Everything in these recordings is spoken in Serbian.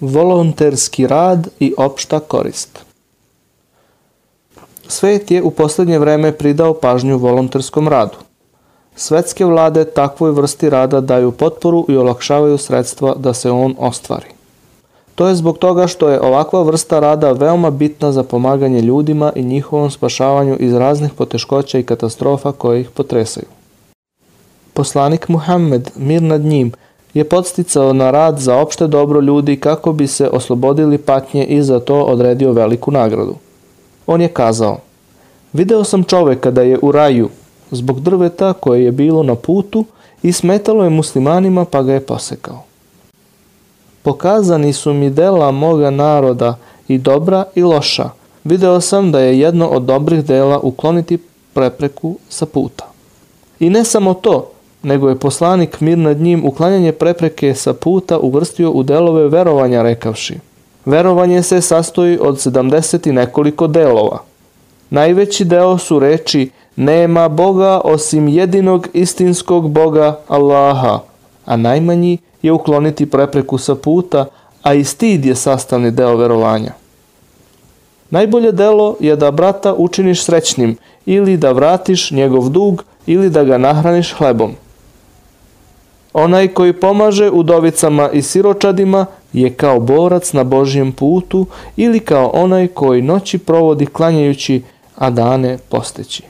volonterski rad i opšta korist. Svet je u poslednje vreme pridao pažnju volonterskom radu. Svetske vlade takvoj vrsti rada daju potporu i olakšavaju sredstva da se on ostvari. To je zbog toga što je ovakva vrsta rada veoma bitna za pomaganje ljudima i njihovom spašavanju iz raznih poteškoća i katastrofa koje ih potresaju. Poslanik Muhammed, mir nad njim, je podsticao na rad za opšte dobro ljudi kako bi se oslobodili patnje i za to odredio veliku nagradu. On je kazao, video sam čoveka da je u raju zbog drveta koje je bilo na putu i smetalo je muslimanima pa ga je posekao. Pokazani su mi dela moga naroda i dobra i loša. Video sam da je jedno od dobrih dela ukloniti prepreku sa puta. I ne samo to, nego je poslanik mir nad njim uklanjanje prepreke sa puta uvrstio u delove verovanja rekavši. Verovanje se sastoji od 70 i nekoliko delova. Najveći deo su reči nema Boga osim jedinog istinskog Boga Allaha, a najmanji je ukloniti prepreku sa puta, a i stid je sastavni deo verovanja. Najbolje delo je da brata učiniš srećnim ili da vratiš njegov dug ili da ga nahraniš hlebom. Onaj koji pomaže udovicama i siročadima je kao borac na Božijem putu ili kao onaj koji noći provodi klanjajući, a dane posteći.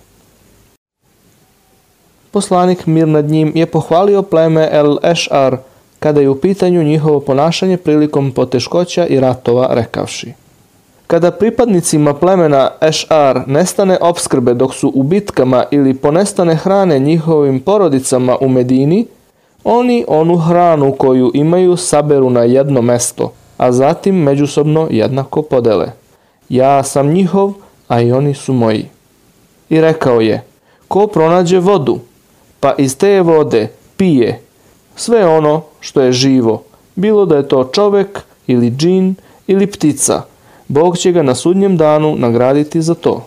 Poslanik mir nad njim je pohvalio pleme El Ešar kada je u pitanju njihovo ponašanje prilikom poteškoća i ratova rekavši. Kada pripadnicima plemena Ešar nestane obskrbe dok su u bitkama ili ponestane hrane njihovim porodicama u Medini, oni onu hranu koju imaju saberu na jedno mesto, a zatim međusobno jednako podele. Ja sam njihov, a i oni su moji. I rekao je, ko pronađe vodu, pa iz te vode pije sve ono što je živo, bilo da je to čovek ili džin ili ptica, Bog će ga na sudnjem danu nagraditi za to.